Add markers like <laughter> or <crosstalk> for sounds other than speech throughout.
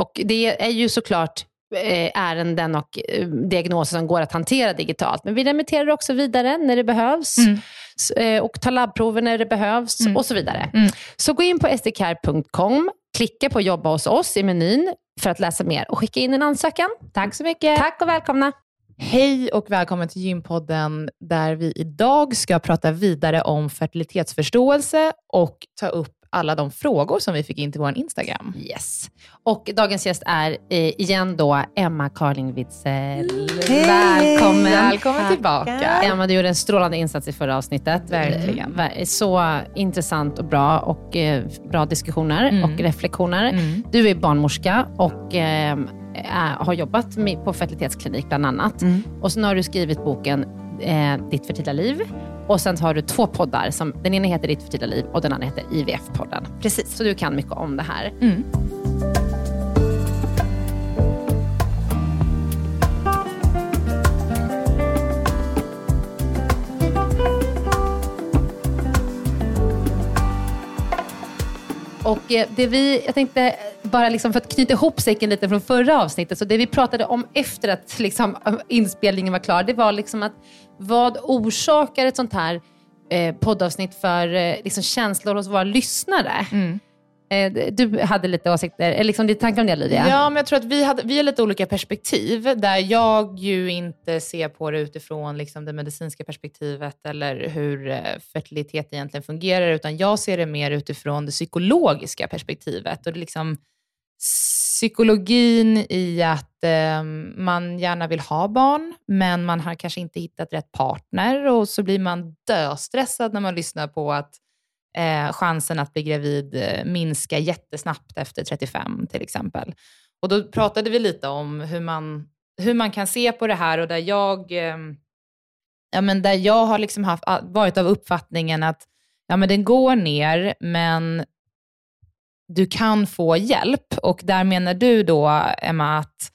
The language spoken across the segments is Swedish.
Och det är ju såklart Eh, ärenden och eh, diagnoser som går att hantera digitalt. Men vi remitterar också vidare när det behövs mm. Eh, och tar labbprover när det behövs mm. och så vidare. Mm. Så gå in på sdcare.com, klicka på jobba hos oss i menyn för att läsa mer och skicka in en ansökan. Tack så mycket. Tack och välkomna. Hej och välkommen till Gympodden där vi idag ska prata vidare om fertilitetsförståelse och ta upp alla de frågor som vi fick in till vår Instagram. Yes. Och dagens gäst är eh, igen då Emma Carling Widsell. Hey. Välkommen. Välkommen tillbaka. Emma, du gjorde en strålande insats i förra avsnittet. Verkligen. Så intressant och bra och eh, bra diskussioner mm. och reflektioner. Mm. Du är barnmorska och eh, har jobbat med, på fertilitetsklinik bland annat. Mm. Och så har du skrivit boken eh, Ditt fertila liv och sen har du två poddar. Som, den ena heter Ditt fertila liv och den andra heter IVF-podden. Precis. Så du kan mycket om det här. Och eh, det vi, jag tänkte bara liksom för att knyta ihop säcken lite från förra avsnittet, så det vi pratade om efter att liksom <laughs> inspelningen var klar, det var liksom att vad orsakar ett sånt här eh, poddavsnitt för eh, liksom känslor hos våra lyssnare? Mm. Eh, du hade lite åsikter, eller liksom lite tankar om det Lydia? Ja, men jag tror att vi, hade, vi har lite olika perspektiv, där jag ju inte ser på det utifrån liksom det medicinska perspektivet eller hur eh, fertilitet egentligen fungerar, utan jag ser det mer utifrån det psykologiska perspektivet. Och det liksom psykologin i att eh, man gärna vill ha barn, men man har kanske inte hittat rätt partner och så blir man döstressad när man lyssnar på att eh, chansen att bli gravid eh, minskar jättesnabbt efter 35 till exempel. Och då pratade vi lite om hur man, hur man kan se på det här och där jag, eh, ja, men där jag har liksom haft, varit av uppfattningen att Ja, men den går ner, men du kan få hjälp. Och där menar du då, Emma, att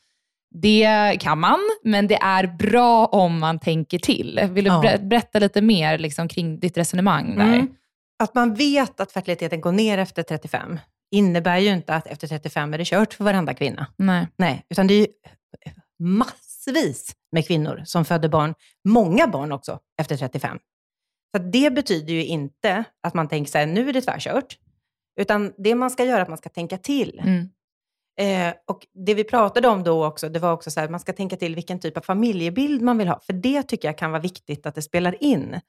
det kan man, men det är bra om man tänker till. Vill du Ja. berätta lite mer liksom, kring ditt resonemang där? Mm. Att man vet att fertiliteten går ner efter 35 innebär ju inte att efter 35 är det kört för varenda kvinna. Nej. Nej, utan det är ju massvis med kvinnor som föder barn, många barn också, efter 35. Så det betyder ju inte att man tänker så här, nu är det tvärkört. Utan det man ska göra är att man ska tänka till. Mm. Eh, och det vi pratade om då också, det var också så här, man ska tänka till vilken typ av familjebild man vill ha. För det tycker jag kan vara viktigt att det spelar in.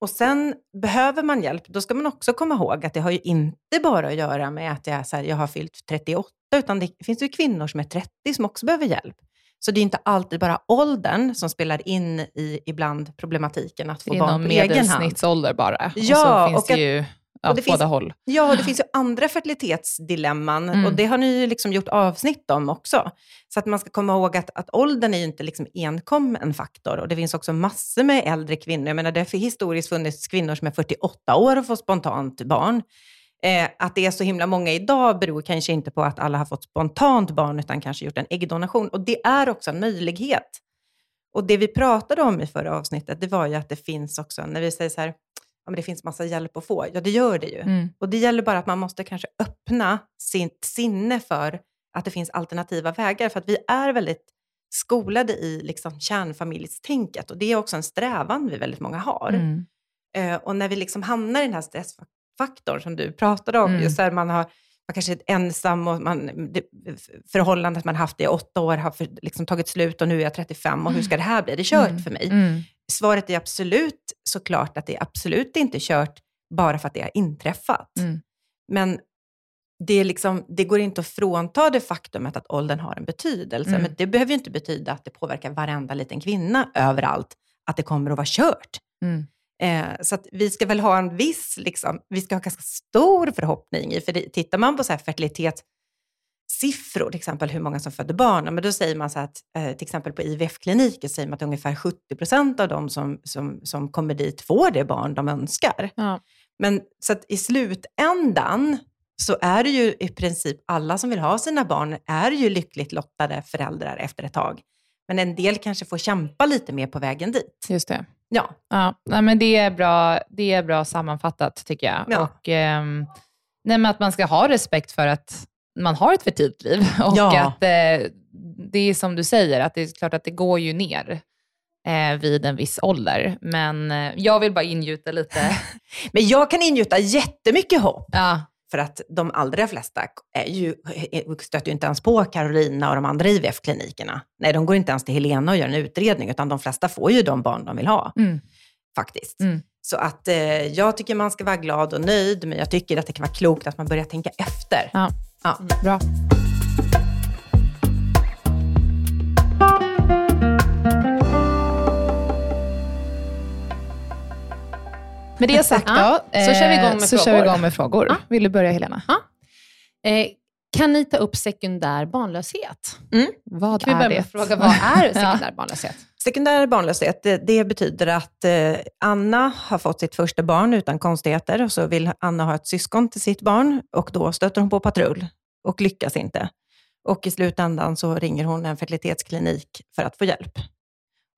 Och sen behöver man hjälp, då ska man också komma ihåg att det har ju inte bara att göra med att jag, så här, jag har fyllt 38, utan det finns ju kvinnor som är 30 som också behöver hjälp. Så det är inte alltid bara åldern som spelar in i ibland problematiken att få Det är barn någon på egen hand. medelsnittsålder bara. Ja, och så finns och det att- ju ja, det båda finns- håll. Ja, det finns ju andra fertilitetsdilemman Mm. och det har ni ju liksom gjort avsnitt om också. Så att man ska komma ihåg att, att åldern är ju inte liksom enkom en faktor och det finns också massor med äldre kvinnor. Jag menar, det har historiskt funnits kvinnor som är 48 år och får spontant barn. Eh, att det är så himla många idag beror kanske inte på att alla har fått spontant barn utan kanske gjort en äggdonation. Och det är också en möjlighet. Och det vi pratade om i förra avsnittet, det var ju att det finns också, när vi säger så här, ja, men det finns massa hjälp att få. Ja, det gör det ju. Mm. Och det gäller bara att man måste kanske öppna sitt sinne för att det finns alternativa vägar. För att vi är väldigt skolade i liksom kärnfamiljstänket. Och det är också en strävan vi väldigt många har. Mm. Eh, och när vi liksom hamnar i den här stressfaktorn som du pratade om, Mm. just där man har man kanske är ensam och man, det, förhållandet man haft i åtta år har för, liksom tagit slut och nu är jag 35 och hur ska det här bli? Det är kört Mm. för mig. Mm. Svaret är absolut såklart att det är absolut inte kört bara för att det har inträffat. Mm. Men det, liksom, det går inte att frånta det faktumet att åldern har en betydelse. Mm. Men det behöver ju inte betyda att det påverkar varenda liten kvinna överallt, att det kommer att vara kört. Mm. Eh, så att vi ska väl ha en viss, liksom, vi ska ha ganska stor förhoppning i, för det, tittar man på så här fertilitetssiffror, till exempel hur många som föder barn, men då säger man så att eh, till exempel på IVF-kliniker säger man att ungefär 70 procent av de som, som, som kommer dit får det barn de önskar. Ja. Men så att i slutändan så är det ju i princip alla som vill ha sina barn är ju lyckligt lottade föräldrar efter ett tag. Men en del kanske får kämpa lite mer på vägen dit. Just det. Ja, Ja, nej, men det, är bra, det är bra sammanfattat tycker jag. Ja. Och, ehm, nej, att man ska ha respekt för att man har ett fertilt liv. <laughs> Och Ja. att eh, det är som du säger, att det är klart att det går ju ner eh, vid en viss ålder. Men eh, jag vill bara ingjuta lite. <laughs> Men jag kan ingjuta jättemycket hopp. ja, För att de allra flesta är ju, stöter ju inte ens på Carolina och de andra IVF-klinikerna. Nej, de går inte ens till Helena och gör en utredning, utan de flesta får ju de barn de vill ha, mm, faktiskt. Mm. Så att eh, jag tycker man ska vara glad och nöjd, men jag tycker att det kan vara klokt att man börjar tänka efter. ja. Ja. bra. Med det sagt då, så kör vi igång eh, med frågor. vi igång med frågor. Ja. Vill du börja Helena? Eh, kan ni ta upp sekundär barnlöshet? Vad Kan vi är börja det? fråga, vad är <laughs> sekundär barnlöshet? Sekundär barnlöshet, det, det betyder att eh, Anna har fått sitt första barn utan konstigheter och så vill Anna ha ett syskon till sitt barn och då stöter hon på patrull och lyckas inte. Och i slutändan så ringer hon en fertilitetsklinik för att få hjälp.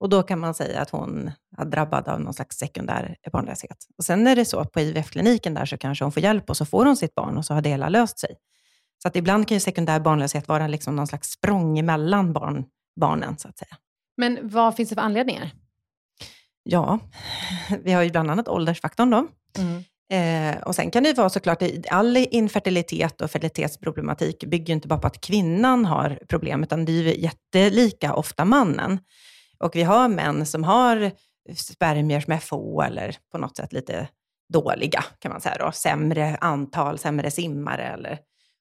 Och då kan man säga att hon är drabbad av någon slags sekundär barnlöshet. Och sen är det så att på IVF-kliniken där så kanske hon får hjälp och så får hon sitt barn och så har det hela löst sig. Så att ibland kan ju sekundär barnlöshet vara liksom någon slags språng emellan barn, barnen, så att säga. Men vad finns det för anledningar? Ja, <laughs> vi har ju bland annat åldersfaktorn då. Eh, och sen kan det ju vara såklart, all infertilitet och fertilitetsproblematik bygger ju inte bara på att kvinnan har problem, utan det är ju jättelika ofta mannen. Och vi har män som har spermier som är få eller på något sätt lite dåliga, kan man säga då. Sämre antal, sämre simmare eller...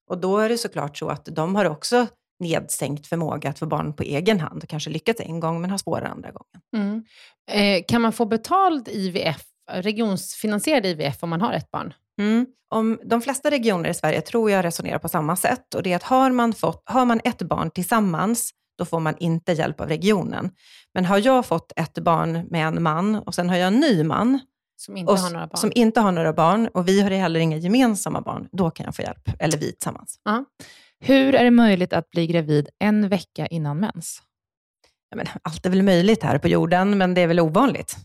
Och då är det såklart så att de har också nedsänkt förmåga att få barn på egen hand och kanske lyckats en gång men har svårare andra gången. Mm. Eh, kan man få betald IVF, regionsfinansierad IVF om man har ett barn? Mm. Om de flesta regioner i Sverige tror jag resonerar på samma sätt. Och det är att har man, fått, har man ett barn tillsammans, då får man inte hjälp av regionen. Men har jag fått ett barn med en man och sen har jag en ny man, Som inte och har några barn. som inte har några barn och vi har heller inga gemensamma barn, då kan jag få hjälp. Eller vi tillsammans. Hur är det möjligt att bli gravid en vecka innan mens? Ja, men, allt är väl möjligt här på jorden, men det är väl ovanligt.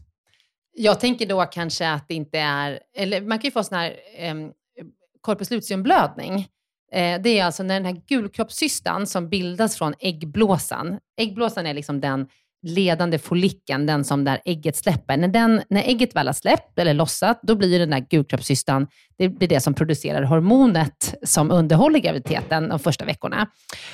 Jag tänker då kanske att det inte är, eller man kan ju få sån här eh, corpus luteum-blödning. Eh, det är alltså när den här gulkroppscystan som bildas från äggblåsan, äggblåsan är liksom den ledande follikeln, den som där ägget släpper. När, den, när ägget väl har släppt eller lossat, då blir den där gulkroppscystan, det blir det som producerar hormonet som underhåller graviditeten de första veckorna.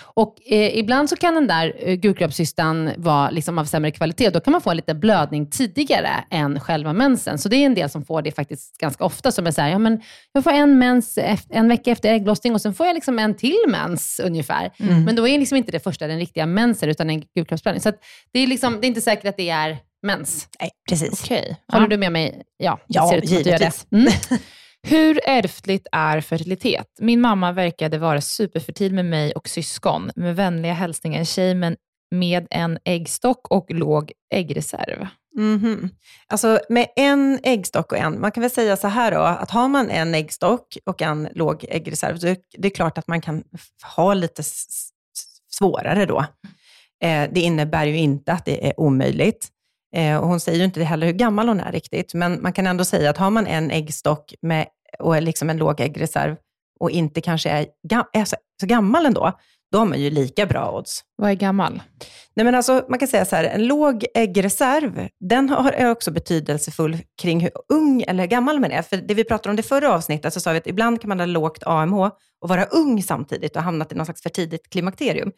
Och eh, ibland så kan den där eh, vara liksom av sämre kvalitet. Då kan man få en liten blödning tidigare än själva mensen. Så det är en del som får det faktiskt ganska ofta, som är så här, ja men jag får en mens en vecka efter ägglossning och sen får jag liksom en till mens ungefär. Mm. Men då är liksom inte det första den riktiga mensen, utan en gulkroppsblödning. Så det, är liksom, det är inte säkert att det är mens. Nej, precis. Okej. Håller Ja. du med mig? Ja, Ja, givetvis. Mm. <laughs> Hur ärftligt är fertilitet? Min mamma verkade vara superfertil med mig och syskon. Med vänliga hälsningar tjej men med en äggstock och låg äggreserv. Mhm. Alltså med en äggstock och en, man kan väl säga så här då, att har man en äggstock och en låg äggreserv, så det är klart att man kan ha lite svårare då. Eh, det innebär ju inte att det är omöjligt. Eh, och hon säger ju inte heller hur gammal hon är riktigt, men man kan ändå säga att har man en äggstock med, och liksom en låg äggreserv och inte kanske är, är så, så gammal ändå, då har man ju lika bra odds. Vad är gammal? Nej, men alltså, man kan säga så här, en låg äggreserv, den har, är också betydelsefull kring hur ung eller gammal man är. För det vi pratade om det förra avsnittet, så sa vi att ibland kan man ha lågt AMH och vara ung samtidigt och hamnat i någon slags för tidigt klimakterium.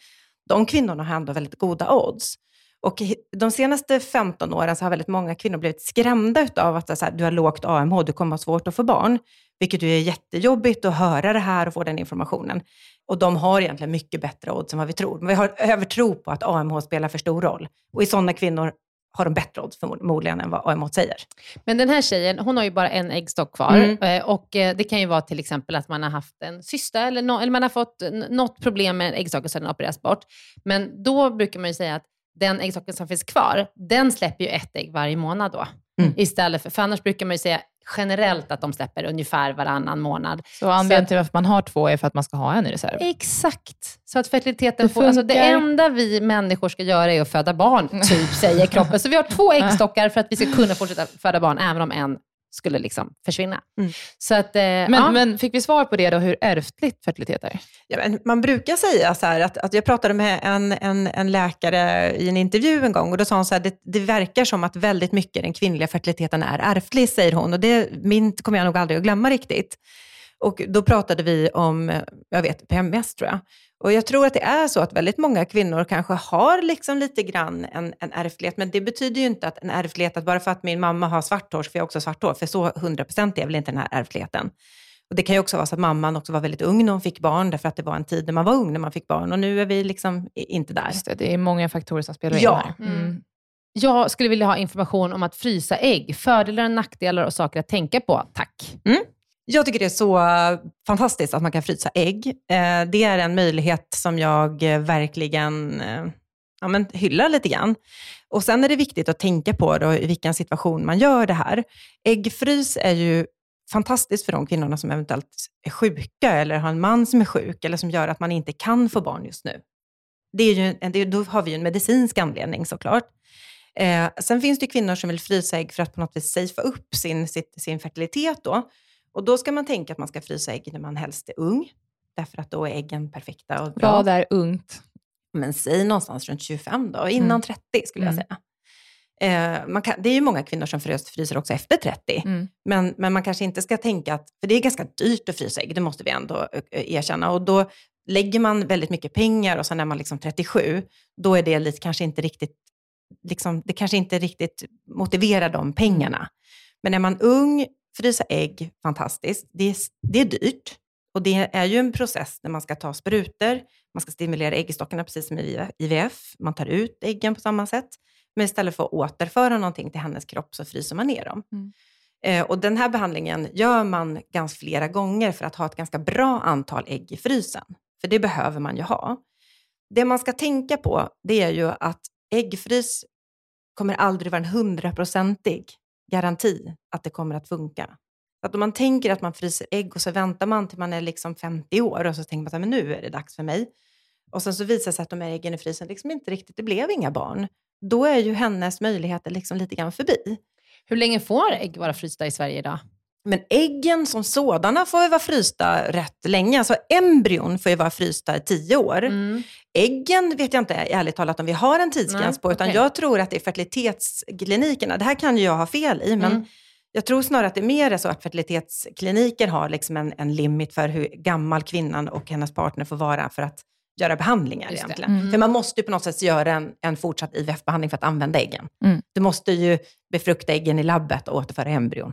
De kvinnorna har ändå väldigt goda odds. Och de senaste 15 åren så har väldigt många kvinnor blivit skrämda av att så här, du har lågt AMH, du kommer ha svårt att få barn. Vilket ju är jättejobbigt att höra det här och få den informationen. Och de har egentligen mycket bättre odds än vad vi tror. Men vi har övertro på att AMH spelar för stor roll. Och i sådana kvinnor har de bättre odds förmodligen än vad AMH säger. Men den här tjejen, hon har ju bara en äggstock kvar. Mm. Eh, Och eh, det kan ju vara till exempel att man har haft en cysta eller, nå- eller man har fått något problem med äggstocken så den opereras bort. Men då brukar man ju säga att den äggstocken som finns kvar, den släpper ju ett ägg varje månad då. Mm. Istället för, för annars brukar man ju säga generellt att de släpper ungefär varannan månad. Så anledningen till varför man har två är för att man ska ha en i reserv? Exakt. Så att fertiliteten Det får... Alltså det enda vi människor ska göra är att föda barn, typ, säger kroppen. Så vi har två äggstockar för att vi ska kunna fortsätta föda barn, även om en skulle liksom försvinna. Mm. Så att, eh, Men, ja. men fick vi svar på det då, hur ärftligt fertilitet är? Ja, men man brukar säga så här att, att jag pratade med en, en, en läkare i en intervju en gång och då sa hon så här, det, det verkar som att väldigt mycket den kvinnliga fertiliteten är ärftlig, säger hon. Och det min kommer jag nog aldrig att glömma riktigt. Och då pratade vi om, jag vet, PMS tror jag. Och jag tror att det är så att väldigt många kvinnor kanske har liksom lite grann en, en ärftlighet, men det betyder ju inte att en ärftlighet, att bara för att min mamma har svart hår så får jag också svart hår, för så 100% är väl inte den här ärftligheten. Och det kan ju också vara så att mamman också var väldigt ung när hon fick barn, därför att det var en tid när man var ung när man fick barn, och nu är vi liksom inte där. Just det, det är många faktorer som spelar in Ja. här. Mm. Jag skulle vilja ha information om att frysa ägg. Fördelar, nackdelar och saker att tänka på. Tack. Jag tycker det är så eh, fantastiskt att man kan frysa ägg. Eh, det är en möjlighet som jag eh, verkligen ja, men hyllar lite grann. Och sen är det viktigt att tänka på då, i vilken situation man gör det här. Äggfrys är ju fantastiskt för de kvinnorna som eventuellt är sjuka eller har en man som är sjuk eller som gör att man inte kan få barn just nu. Det är ju, det, då har vi ju en medicinsk anledning såklart. Eh, sen finns det kvinnor som vill frysa ägg för att på något vis safea upp sin, sitt, sin fertilitet då. Och då ska man tänka att man ska frysa ägg när man helst är ung, därför att då är äggen perfekta och bra. Vad är ungt? Men säg någonstans runt 25 då, innan Mm. 30 skulle jag Mm. säga. Eh, kan, det är ju många kvinnor som fryser också efter 30. Mm. Men, men man kanske inte ska tänka att, för det är ganska dyrt att frysa ägg, det måste vi ändå erkänna. Och då lägger man väldigt mycket pengar och sen är man liksom 37, då är det lite, kanske inte riktigt, liksom, det kanske inte riktigt motiverar de pengarna. Men är man ung, frysa ägg, fantastiskt. Det är, det är dyrt. Och det är ju en process när man ska ta sprutor, man ska stimulera äggstockarna precis som i IVF, man tar ut äggen på samma sätt. Men istället för att återföra någonting till hennes kropp så fryser man ner dem. Mm. Eh, och den här behandlingen gör man ganska flera gånger för att ha ett ganska bra antal ägg i frysen. För det behöver man ju ha. Det man ska tänka på det är ju att äggfrys kommer aldrig vara en hundraprocentig garanti att det kommer att funka. Att om man tänker att man fryser ägg och så väntar man till man är liksom 50 år och så tänker man att nu är det dags för mig. Och sen så visar det sig att de här äggen i frysen liksom inte riktigt, det blev inga barn. Då är ju hennes möjligheter liksom lite grann förbi. Hur länge får ägg vara frysta i Sverige idag? Men äggen som sådana får ju vara frysta rätt länge. Alltså embryon får ju vara frysta i tio år. Mm. Äggen vet jag inte ärligt talat om vi har en tidsgräns på, utan okej. jag tror att det är fertilitetsklinikerna. Det här kan ju jag ha fel i, men Mm. jag tror snarare att det är mer så att fertilitetskliniker har liksom en, en limit för hur gammal kvinnan och hennes partner får vara för att göra behandlingar Just egentligen. Mm. För man måste ju på något sätt göra en, en fortsatt IVF-behandling för att använda äggen. Mm. Du måste ju befrukta äggen i labbet och återföra embryon.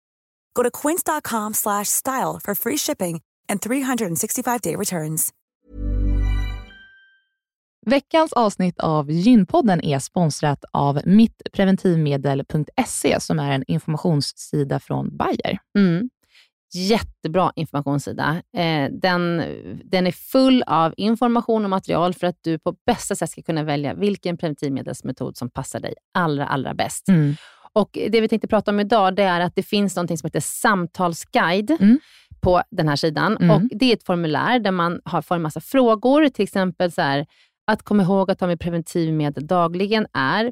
Go to quince.com slash style for free shipping and 365-day returns. Veckans avsnitt av Gynpodden är sponsrat av mittpreventivmedel.se som är en informationssida från Bayer. Mm. Jättebra informationssida. Eh, den, den är full av information och material för att du på bästa sätt ska kunna välja vilken preventivmedelsmetod som passar dig allra, allra bäst. Och Det vi tänkte prata om idag det är att det finns något som heter samtalsguide Mm. på den här sidan. Mm. Och Det är ett formulär där man har, får en massa frågor, till exempel så här, att komma ihåg att ta med preventivmedel dagligen är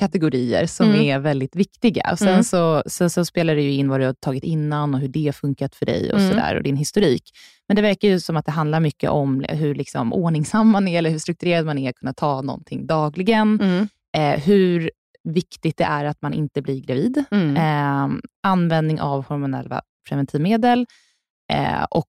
kategorier som Mm. är väldigt viktiga. Och sen, Mm. så, sen så spelar det ju in vad du har tagit innan och hur det har funkat för dig och, Mm. sådär, och din historik. Men det verkar ju som att det handlar mycket om hur liksom ordningsam man är, eller hur strukturerad man är, att kunna ta någonting dagligen. Mm. Eh, hur viktigt det är att man inte blir gravid. Mm. Eh, användning av hormonella preventivmedel eh, och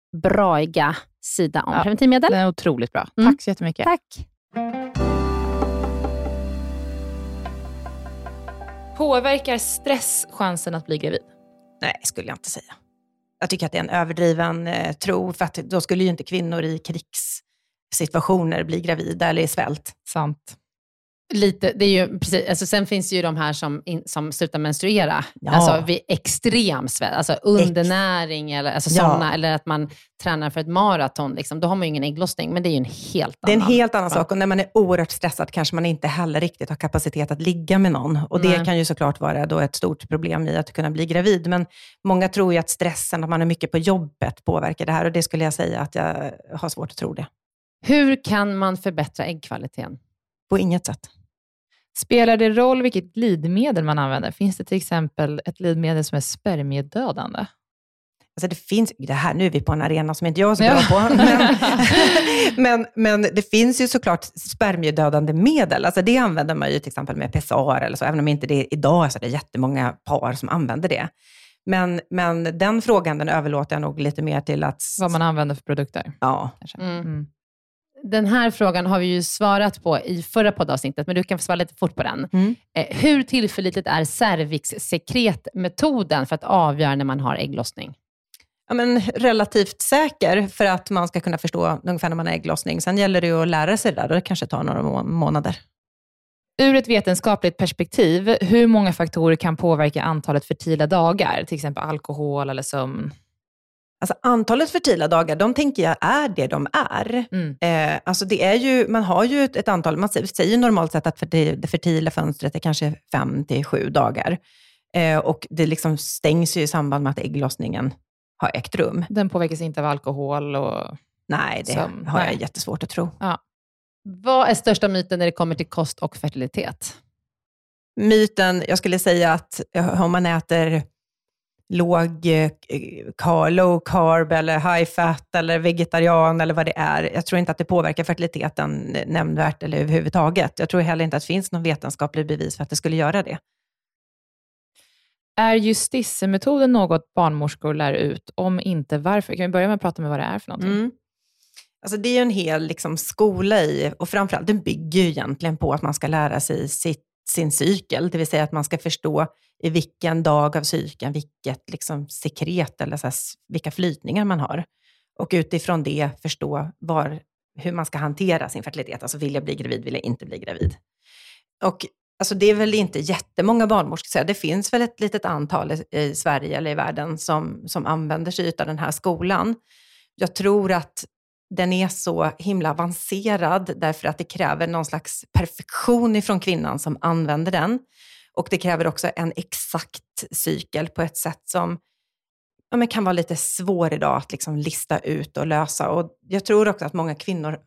braiga sida om Ja. preventivmedel. Den är otroligt bra. Mm. Tack så jättemycket. Tack. Påverkar stress chansen att bli gravid? Nej, skulle jag inte säga. Jag tycker att det är en överdriven eh, tro, för att då skulle ju inte kvinnor i krigssituationer bli gravida eller i svält. Sant. Lite, det är ju precis, alltså sen finns det ju de här som, in, som slutar menstruera, Ja. alltså vid extrem svält, alltså undernäring eller, alltså Ja. eller att man tränar för ett maraton. Liksom. Då har man ju ingen ägglossning, men det är ju en helt Det är en annan. helt annan sak och när man är oerhört stressad kanske man inte heller riktigt har kapacitet att ligga med någon. Och det Nej. kan ju såklart vara då ett stort problem i att kunna bli gravid. Men många tror ju att stressen, att man är mycket på jobbet, påverkar det här och det skulle jag säga att jag har svårt att tro det. Hur kan man förbättra äggkvaliteten? På inget sätt. Spelar det roll vilket glidmedel man använder? Finns det till exempel ett glidmedel som är spermiedödande? Alltså det finns, det här, nu är vi på en arena som inte jag är så bra på, <laughs> men, men, men det finns ju såklart spermiedödande medel. Alltså det använder man ju till exempel med PSAR eller så, även om inte det är idag så är det jättemånga par som använder det. Men, men den frågan den överlåter jag nog lite mer till att... Vad man använder för produkter. Ja. Mm. Mm. Den här frågan har vi ju svarat på i förra poddavsnittet, men du kan få svara lite fort på den. Mm. Eh, hur tillförlitligt är cervixsekretmetoden för att avgöra när man har ägglossning? Ja, men relativt säker för att man ska kunna förstå ungefär när man har ägglossning. Sen gäller det ju att lära sig det där och det kanske tar några må- månader. Ur ett vetenskapligt perspektiv, hur många faktorer kan påverka antalet fertila dagar? Till exempel alkohol eller sömn? Alltså antalet fertila dagar, de tänker jag är det de är. Mm. Eh, alltså det är ju, man har ju ett, ett antal, man säger- normalt sett att ferti- det fertila fönstret är kanske fem till sju dagar. Eh, och det liksom stängs ju i samband med att ägglossningen har ägt rum. Den påverkas inte av alkohol och... Nej, det Som- har jag nej. jättesvårt att tro. Vad är största myten när det kommer till kost och fertilitet? myten, jag skulle säga att eh, om man äter låg eh, car, low carb eller high fat eller vegetarian eller vad det är. Jag tror inte att det påverkar fertiliteten nämnvärt eller överhuvudtaget. Jag tror heller inte att det finns någon vetenskaplig bevis för att det skulle göra det. Är justissemetoden något barnmorskor lär ut? Om inte, varför? Kan vi börja med att prata med vad det är för någonting? Mm. Alltså det är ju en hel liksom, skola i, och framförallt den bygger ju egentligen på att man ska lära sig sitt, sin cykel, det vill säga att man ska förstå i vilken dag av cykeln, vilket liksom, sekret eller så här, vilka flytningar man har. Och utifrån det förstå var, hur man ska hantera sin fertilitet. Alltså vill jag bli gravid, vill jag inte bli gravid? Och alltså, det är väl inte jättemånga barnmorskor, det finns väl ett litet antal i, i Sverige eller i världen som, som använder sig av den här skolan. Jag tror att den är så himla avancerad därför att det kräver någon slags perfektion ifrån kvinnan som använder den. Och det kräver också en exakt cykel på ett sätt som ja, men kan vara lite svår idag att liksom lista ut och lösa. Och jag tror också att många kvinnor,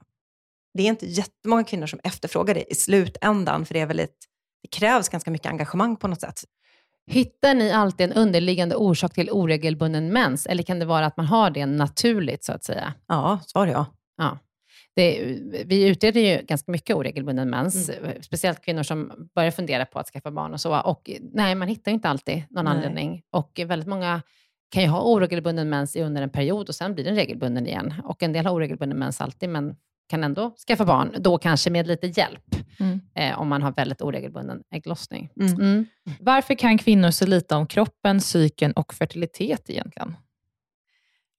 det är inte jättemånga kvinnor som efterfrågar det i slutändan, för det, är väl ett, det krävs ganska mycket engagemang på något sätt. Hittar ni alltid en underliggande orsak till oregelbunden mens, eller kan det vara att man har det naturligt, så att säga? Ja, svar ja. Ja. Det, vi utreder ju ganska mycket oregelbunden mens, speciellt kvinnor som börjar fundera på att skaffa barn och så. Och nej, man hittar ju inte alltid någon Nej. anledning. Och väldigt många kan ju ha oregelbunden mens under en period och sen blir den regelbunden igen. Och en del har oregelbunden mens alltid, men kan ändå skaffa barn, då kanske med lite hjälp, Mm. eh, om man har väldigt oregelbunden ägglossning. Mm. Mm. Varför kan kvinnor så lite om kroppen, psyken och fertilitet egentligen?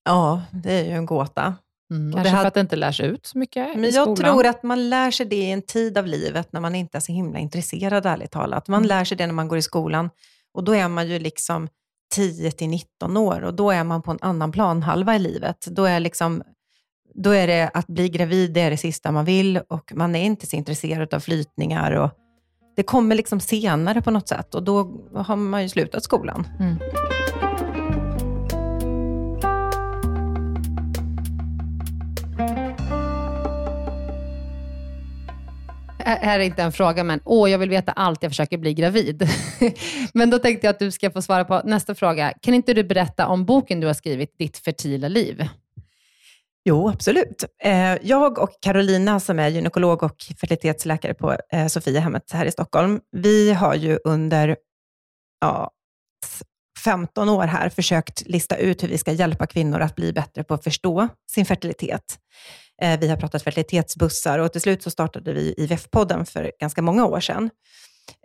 Ja, det är ju en gåta. Mm. Kanske hade- för att det inte lärs ut så mycket Men i jag skolan? tror att man lär sig det i en tid av livet när man inte är så himla intresserad, ärligt talat. Man lär sig det när man går i skolan och då är man ju liksom 10 till 19 år och då är man på en annan planhalva i livet. Då är, liksom, då är det att bli gravid, det är det sista man vill och man är inte så intresserad av flytningar. Och det kommer liksom senare på något sätt och då har man ju slutat skolan. Mm. Här här är inte en fråga, men åh, jag vill veta allt, jag försöker bli gravid. <laughs> men då tänkte jag att du ska få svara på nästa fråga. Kan inte du berätta om boken du har skrivit, Ditt fertila liv? Jo, absolut. Eh, jag och Carolina som är gynekolog och fertilitetsläkare på eh, Sofiahemmet här i Stockholm, vi har ju under ja, 15 år här försökt lista ut hur vi ska hjälpa kvinnor att bli bättre på att förstå sin fertilitet. Eh, vi har pratat fertilitetsbussar och till slut så startade vi IVF-podden för ganska många år sedan.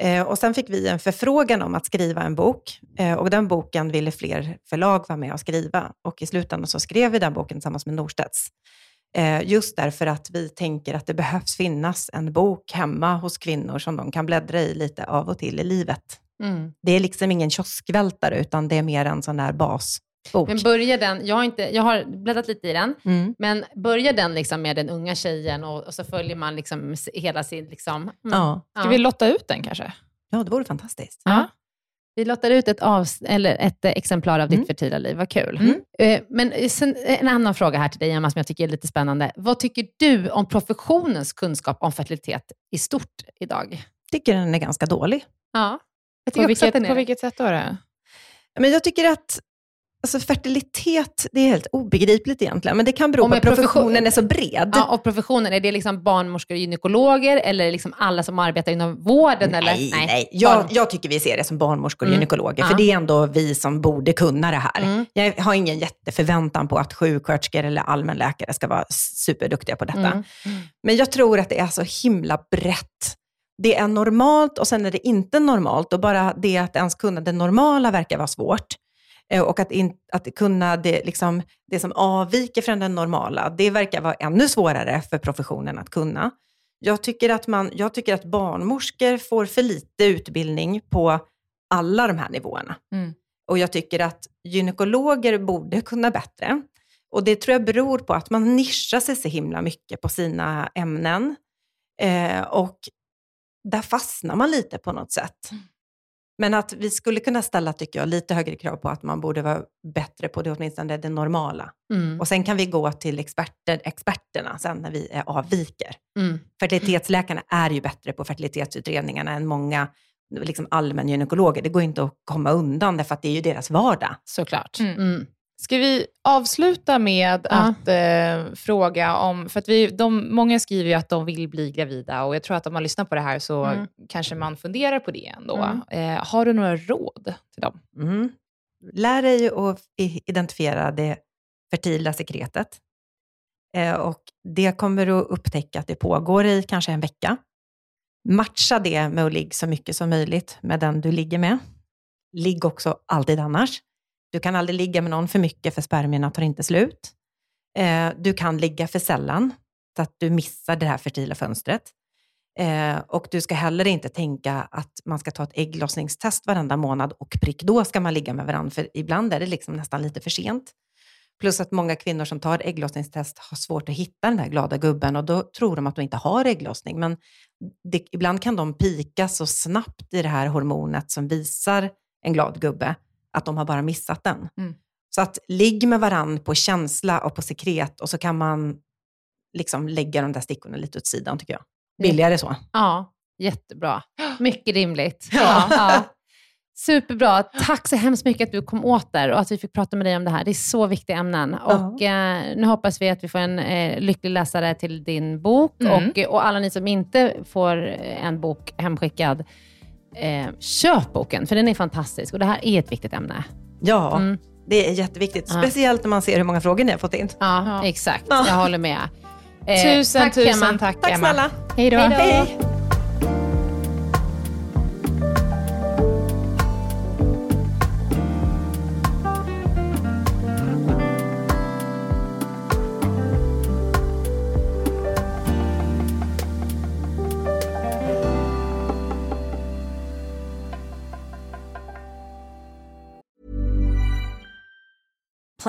Eh, Och sen fick vi en förfrågan om att skriva en bok eh, och den boken ville fler förlag vara med och skriva. Och i slutändan så skrev vi den boken tillsammans med Norstedts. Eh, Just därför att vi tänker att det behövs finnas en bok hemma hos kvinnor som de kan bläddra i lite av och till i livet. Det är liksom ingen kioskvältare, utan det är mer en sån där basbok. Men börjar den, jag har, inte, jag har bläddrat lite i den, Mm. men börjar den liksom med den unga tjejen och, och så följer man liksom hela sin... Liksom, mm. Ja. Ska vi lotta ut den kanske? ja, det vore fantastiskt. Ja. Vi lottar ut ett, avs- eller ett eh, exemplar av ditt Mm. fertila liv, vad kul. Mm. Eh, Men sen, en annan fråga här till dig, Emma, som jag tycker är lite spännande. Vad tycker du om professionens kunskap om fertilitet i stort idag? tycker den är ganska dålig. Ja, jag På att vilket, den är på vilket sätt då? då? Men jag tycker att Alltså fertilitet, det är helt obegripligt egentligen, men det kan bero på att professionen profession- är så bred. Ja, och professionen, är det liksom barnmorskor och gynekologer eller liksom alla som arbetar inom vården? eller? Nej, nej. Jag, jag tycker vi ser det som barnmorskor och Mm. gynekologer, Ja. för det är ändå vi som borde kunna det här. Mm. Jag har ingen jätteförväntan på att sjuksköterskor eller allmänläkare ska vara superduktiga på detta. Mm. Men jag tror att det är så himla brett. Det är normalt och sen är det inte normalt och bara det att ens kunna det normala verkar vara svårt. Eh, Och att, in, att kunna det, liksom, det som avviker från det normala, det verkar vara ännu svårare för professionen att kunna. Jag tycker att, man, jag tycker att barnmorskor får för lite utbildning på alla de här nivåerna. Mm. Och jag tycker att gynekologer borde kunna bättre. Och det tror jag beror på att man nischar sig så himla mycket på sina ämnen. Eh, och där fastnar man lite på något sätt. Men att vi skulle kunna ställa, tycker jag, lite högre krav på att man borde vara bättre på det, åtminstone det normala. Mm. Och sen kan vi gå till experter, experterna sen när vi är avviker. Mm. Fertilitetsläkarna är ju bättre på fertilitetsutredningarna än många liksom allmängynekologer. Det går inte att komma undan, därför att det är ju deras vardag. Såklart. Mm. Ska vi avsluta med Ja. att eh, fråga om, för att vi, de, många skriver ju att de vill bli gravida och jag tror att om man lyssnar på det här så Mm. kanske man funderar på det ändå. Mm. Eh, har du några råd till dem? Mm. Lär dig att identifiera det fertila sekretet. Eh, och det kommer du att upptäcka att det pågår i kanske en vecka. Matcha det med att ligga så mycket som möjligt med den du ligger med. Ligg också alltid annars. Du kan aldrig ligga med någon för mycket för spermierna tar inte slut. Eh, du kan ligga för sällan så att du missar det här fertila fönstret. Eh, och du ska heller inte tänka att man ska ta ett ägglossningstest varenda månad och prick då ska man ligga med varandra, för ibland är det liksom nästan lite för sent. Plus att många kvinnor som tar ägglossningstest har svårt att hitta den här glada gubben och då tror de att de inte har ägglossning. Men det, ibland kan de pika så snabbt i det här hormonet som visar en glad gubbe att de har bara missat den. Mm. Så att ligg med varann på känsla och på sekret och så kan man liksom lägga de där stickorna lite åt sidan tycker jag. Billigare så. Ja, jättebra. Mycket rimligt. Ja. Ja. Superbra. Tack så hemskt mycket att du kom åter och att vi fick prata med dig om det här. Det är så viktiga ämnen. Och eh, nu hoppas vi att vi får en eh, lycklig läsare till din bok. Mm. Och, och alla ni som inte får en bok hemskickad, eh, köp boken, för den är fantastisk. Och det här är ett viktigt ämne. Ja, Mm. det är jätteviktigt. Ja. Speciellt när man ser hur många frågor ni har fått in. Ja, Ja. exakt. Ja. Jag håller med. <laughs> Eh, tusen, tack, tusen Emma. tack, Tack Emma. snälla. Hej då.